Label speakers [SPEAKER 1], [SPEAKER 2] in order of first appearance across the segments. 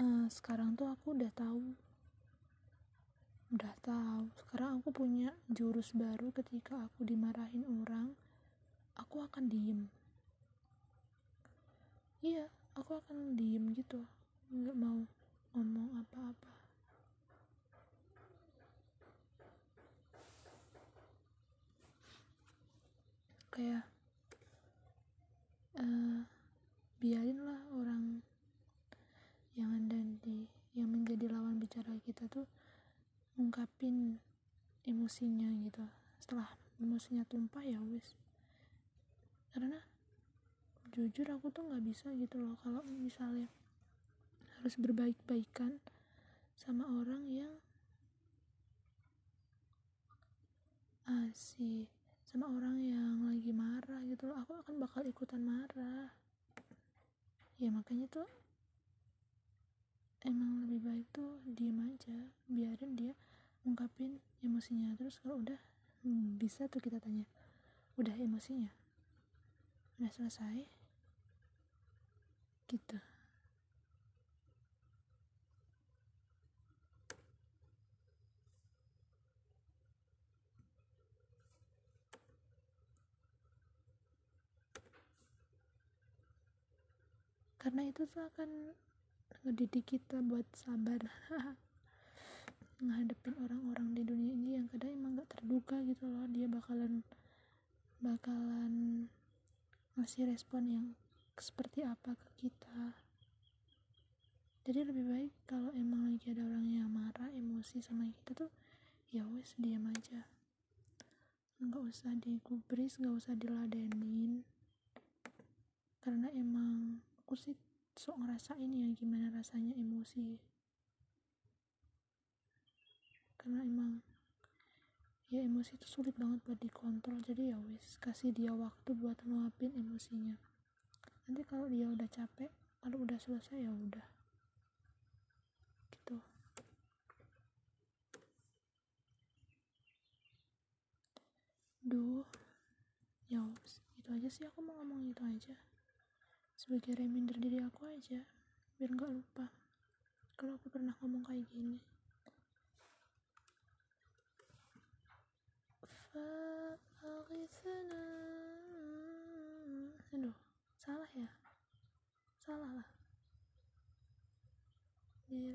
[SPEAKER 1] uh, sekarang tuh aku udah tahu. Udah tahu. Sekarang aku punya jurus baru ketika aku dimarahin orang aku akan diem. Iya aku akan diem gitu. Nggak mau ngomong apa-apa. Kayak uh, biarinlah orang yang ada di yang bicara kita tuh ngungkapin emosinya gitu. Setelah emosinya tumpah ya wis. Karena jujur aku tuh nggak bisa gitu loh kalau misalnya harus berbaik-baikan sama orang yang asih sama orang yang lagi marah gitu loh. Aku akan bakal ikutan marah. Ya makanya tuh emang lebih baik tuh diem aja biarin dia ungkapin emosinya. Terus kalau udah hmm, bisa tuh kita tanya udah emosinya? Udah selesai? Gitu. Karena itu tuh akan ngedidik kita buat sabar. Ngadepin orang-orang di dunia ini yang kadang emang gak terduga gitu loh. Dia bakalan bakalan ngasih respon yang seperti apa ke kita. Jadi lebih baik kalau emang lagi ada orang yang marah emosi sama kita tuh ya wes diam aja. Nggak usah digubris nggak usah diladenin. Karena emang aku sih sok ngerasain ya gimana rasanya emosi. Karena emang ya emosi itu sulit banget buat dikontrol. Jadi ya wis kasih dia waktu buat ngeluapin emosinya. Nanti kalau dia udah capek kalau udah selesai ya udah. Gitu. Duh. Ya wis itu aja sih. Aku mau ngomong itu aja sebagai reminder diri aku aja biar nggak lupa kalau aku pernah ngomong kayak gini. Aduh salah ya? Salah lah. Di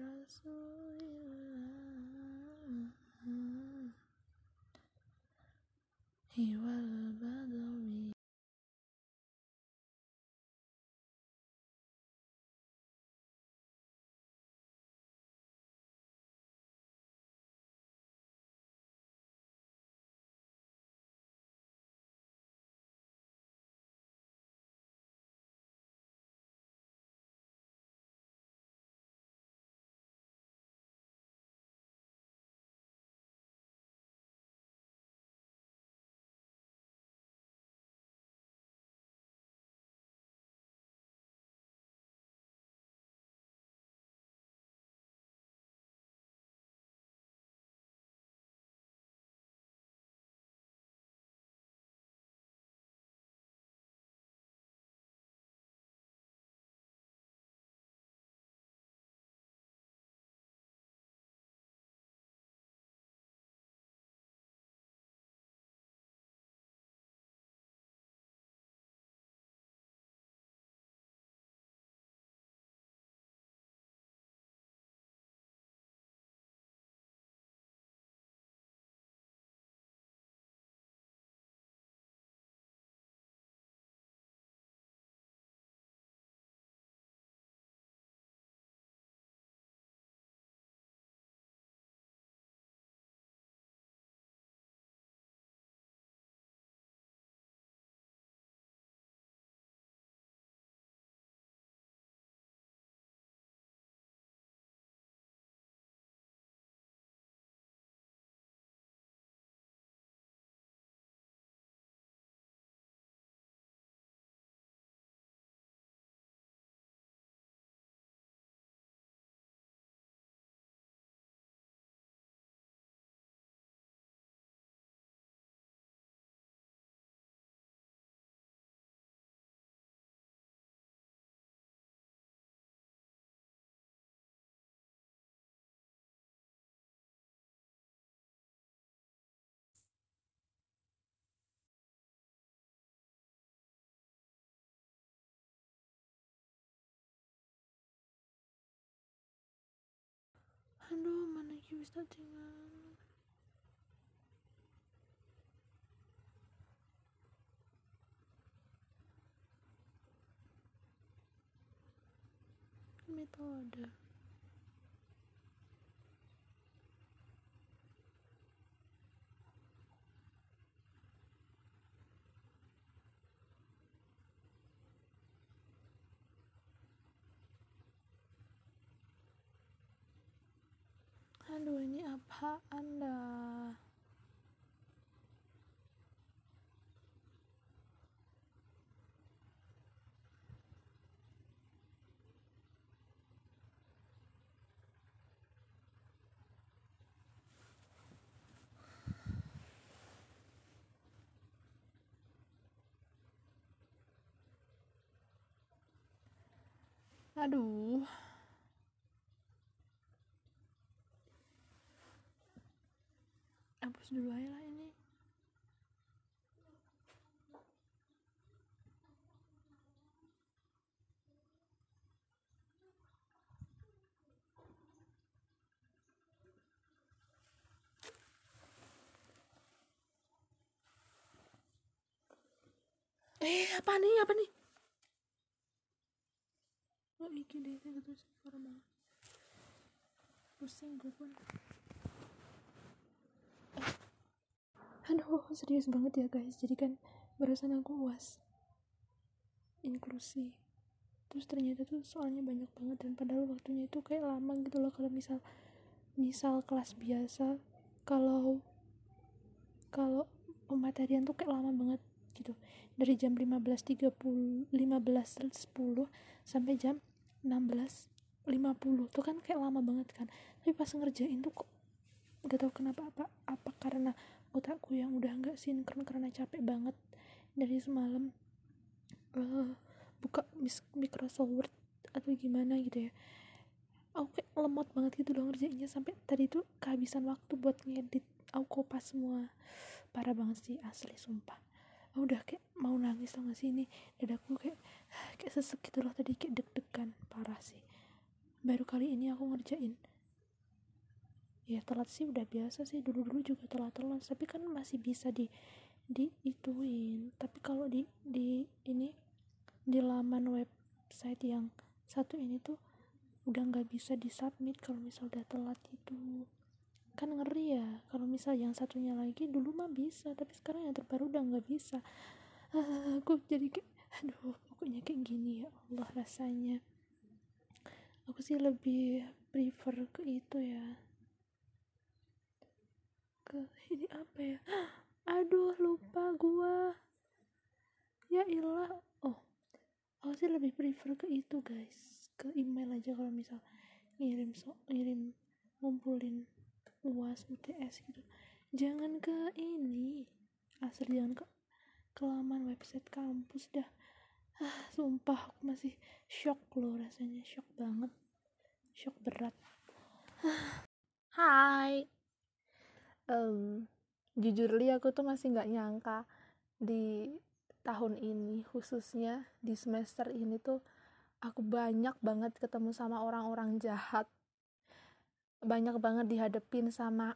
[SPEAKER 1] aduh mana bisa tinggal. Metode aduh ini apa anda aduh hapus dulu aja lah ini. Eh apa nih apa nih? Oh iki deh terus formal pusing gue pun aduh serius banget ya guys. Jadi kan barusan aku uas inklusi. Terus ternyata tuh soalnya banyak banget dan padahal waktunya itu kayak lama gitu loh kalau misal misal kelas biasa. Kalau kalau pematerian tuh kayak lama banget gitu. Dari jam 15.30 15.10 sampai jam 16.50 tuh kan kayak lama banget kan. Tapi pas ngerjain tuh kok gak tau kenapa apa apa karena otakku yang udah nggak sinkron karena capek banget dari semalam uh, buka Microsoft Word atau gimana gitu ya. Aku kayak lemot banget gitu loh ngerjainnya sampai tadi tuh kehabisan waktu buat ngedit aku kopas semua. Parah banget sih asli sumpah. Aku udah kayak mau nangis tau gak sih ini? Dadaku kayak kayak sesek gitu loh tadi kayak deg-degan parah sih baru kali ini aku ngerjain ya telat sih udah biasa sih dulu-dulu juga telat-telat tapi kan masih bisa di di ituin. Tapi kalau di di ini di laman website yang satu ini tuh udah nggak bisa disubmit kalau misal udah telat itu. Kan ngeri ya kalau misal yang satunya lagi dulu mah bisa tapi sekarang yang terbaru udah nggak bisa. Ah, aku jadi kayak aduh pokoknya kayak gini ya Allah rasanya. Aku sih lebih prefer ke itu ya ke ini apa ya? Aduh lupa gua. Ya ilah. Oh aku sih lebih prefer ke itu guys. Ke email aja kalau misal ngirim so ngirim ngumpulin uas UTS gitu. Jangan ke ini. Asal jangan ke kelaman website kampus dah. Ah sumpah aku masih shock loh rasanya. Shock banget. Shock berat.
[SPEAKER 2] Hai um, jujur li aku tuh masih nggak nyangka di tahun ini khususnya di semester ini tuh aku banyak banget ketemu sama orang-orang jahat banyak banget dihadepin sama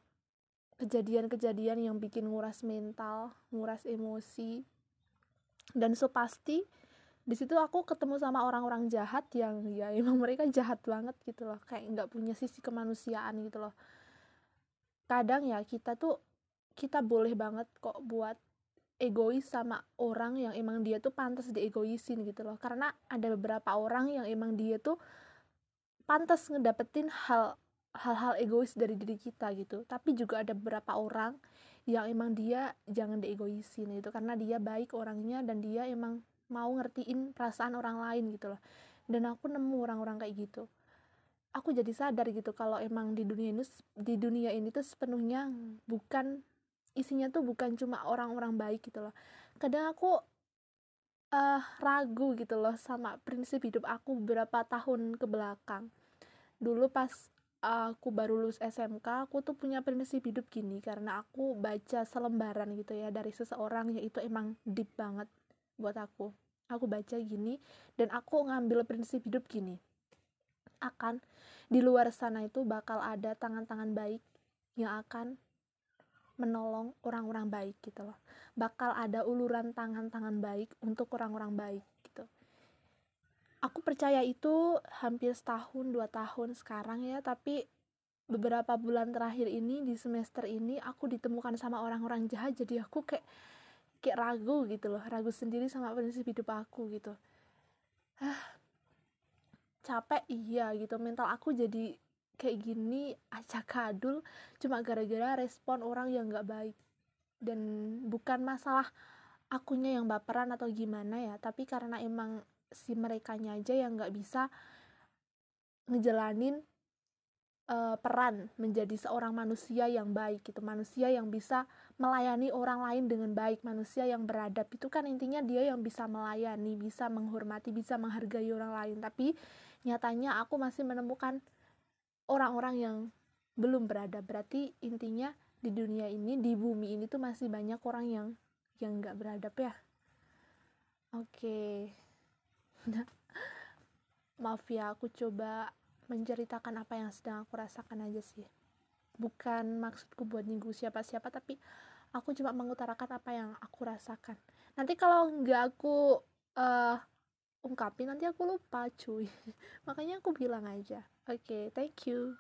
[SPEAKER 2] kejadian-kejadian yang bikin nguras mental, nguras emosi. Dan so pasti di situ aku ketemu sama orang-orang jahat yang ya emang mereka jahat banget gitu loh, kayak nggak punya sisi kemanusiaan gitu loh. Kadang ya kita tuh kita boleh banget kok buat egois sama orang yang emang dia tuh pantas diegoisin gitu loh. Karena ada beberapa orang yang emang dia tuh pantas ngedapetin hal hal-hal egois dari diri kita gitu. Tapi juga ada beberapa orang yang emang dia jangan diegoisin gitu. Karena dia baik orangnya dan dia emang mau ngertiin perasaan orang lain gitu loh. Dan aku nemu orang-orang kayak gitu aku jadi sadar gitu kalau emang di dunia ini di dunia ini tuh sepenuhnya bukan isinya tuh bukan cuma orang-orang baik gitu loh. Kadang aku uh, ragu gitu loh sama prinsip hidup aku beberapa tahun ke belakang. Dulu pas aku baru lulus SMK aku tuh punya prinsip hidup gini karena aku baca selembaran gitu ya dari seseorang yaitu emang deep banget buat aku. Aku baca gini dan aku ngambil prinsip hidup gini akan di luar sana itu bakal ada tangan-tangan baik yang akan menolong orang-orang baik gitu loh. Bakal ada uluran tangan-tangan baik untuk orang-orang baik gitu. Aku percaya itu hampir setahun dua tahun sekarang ya tapi beberapa bulan terakhir ini di semester ini aku ditemukan sama orang-orang jahat jadi aku kayak kayak ragu gitu loh. Ragu sendiri sama prinsip hidup aku gitu. Ah capek iya gitu. Mental aku jadi kayak gini acak kadul cuma gara-gara respon orang yang nggak baik. Dan bukan masalah akunya yang baperan atau gimana ya tapi karena emang si mereka aja yang nggak bisa ngejalanin uh, peran menjadi seorang manusia yang baik gitu. Manusia yang bisa melayani orang lain dengan baik manusia yang beradab. Itu kan intinya dia yang bisa melayani bisa menghormati bisa menghargai orang lain. Tapi nyatanya aku masih menemukan orang-orang yang belum berada. Berarti intinya di dunia ini di bumi ini tuh masih banyak orang yang yang nggak beradab ya? Oke. Okay. maaf ya aku coba menceritakan apa yang sedang aku rasakan aja sih. Bukan maksudku buat nyinggung siapa-siapa tapi aku cuma mengutarakan apa yang aku rasakan. Nanti kalau nggak aku uh, ungkapin nanti aku lupa cuy. Makanya aku bilang aja. Oke okay, thank you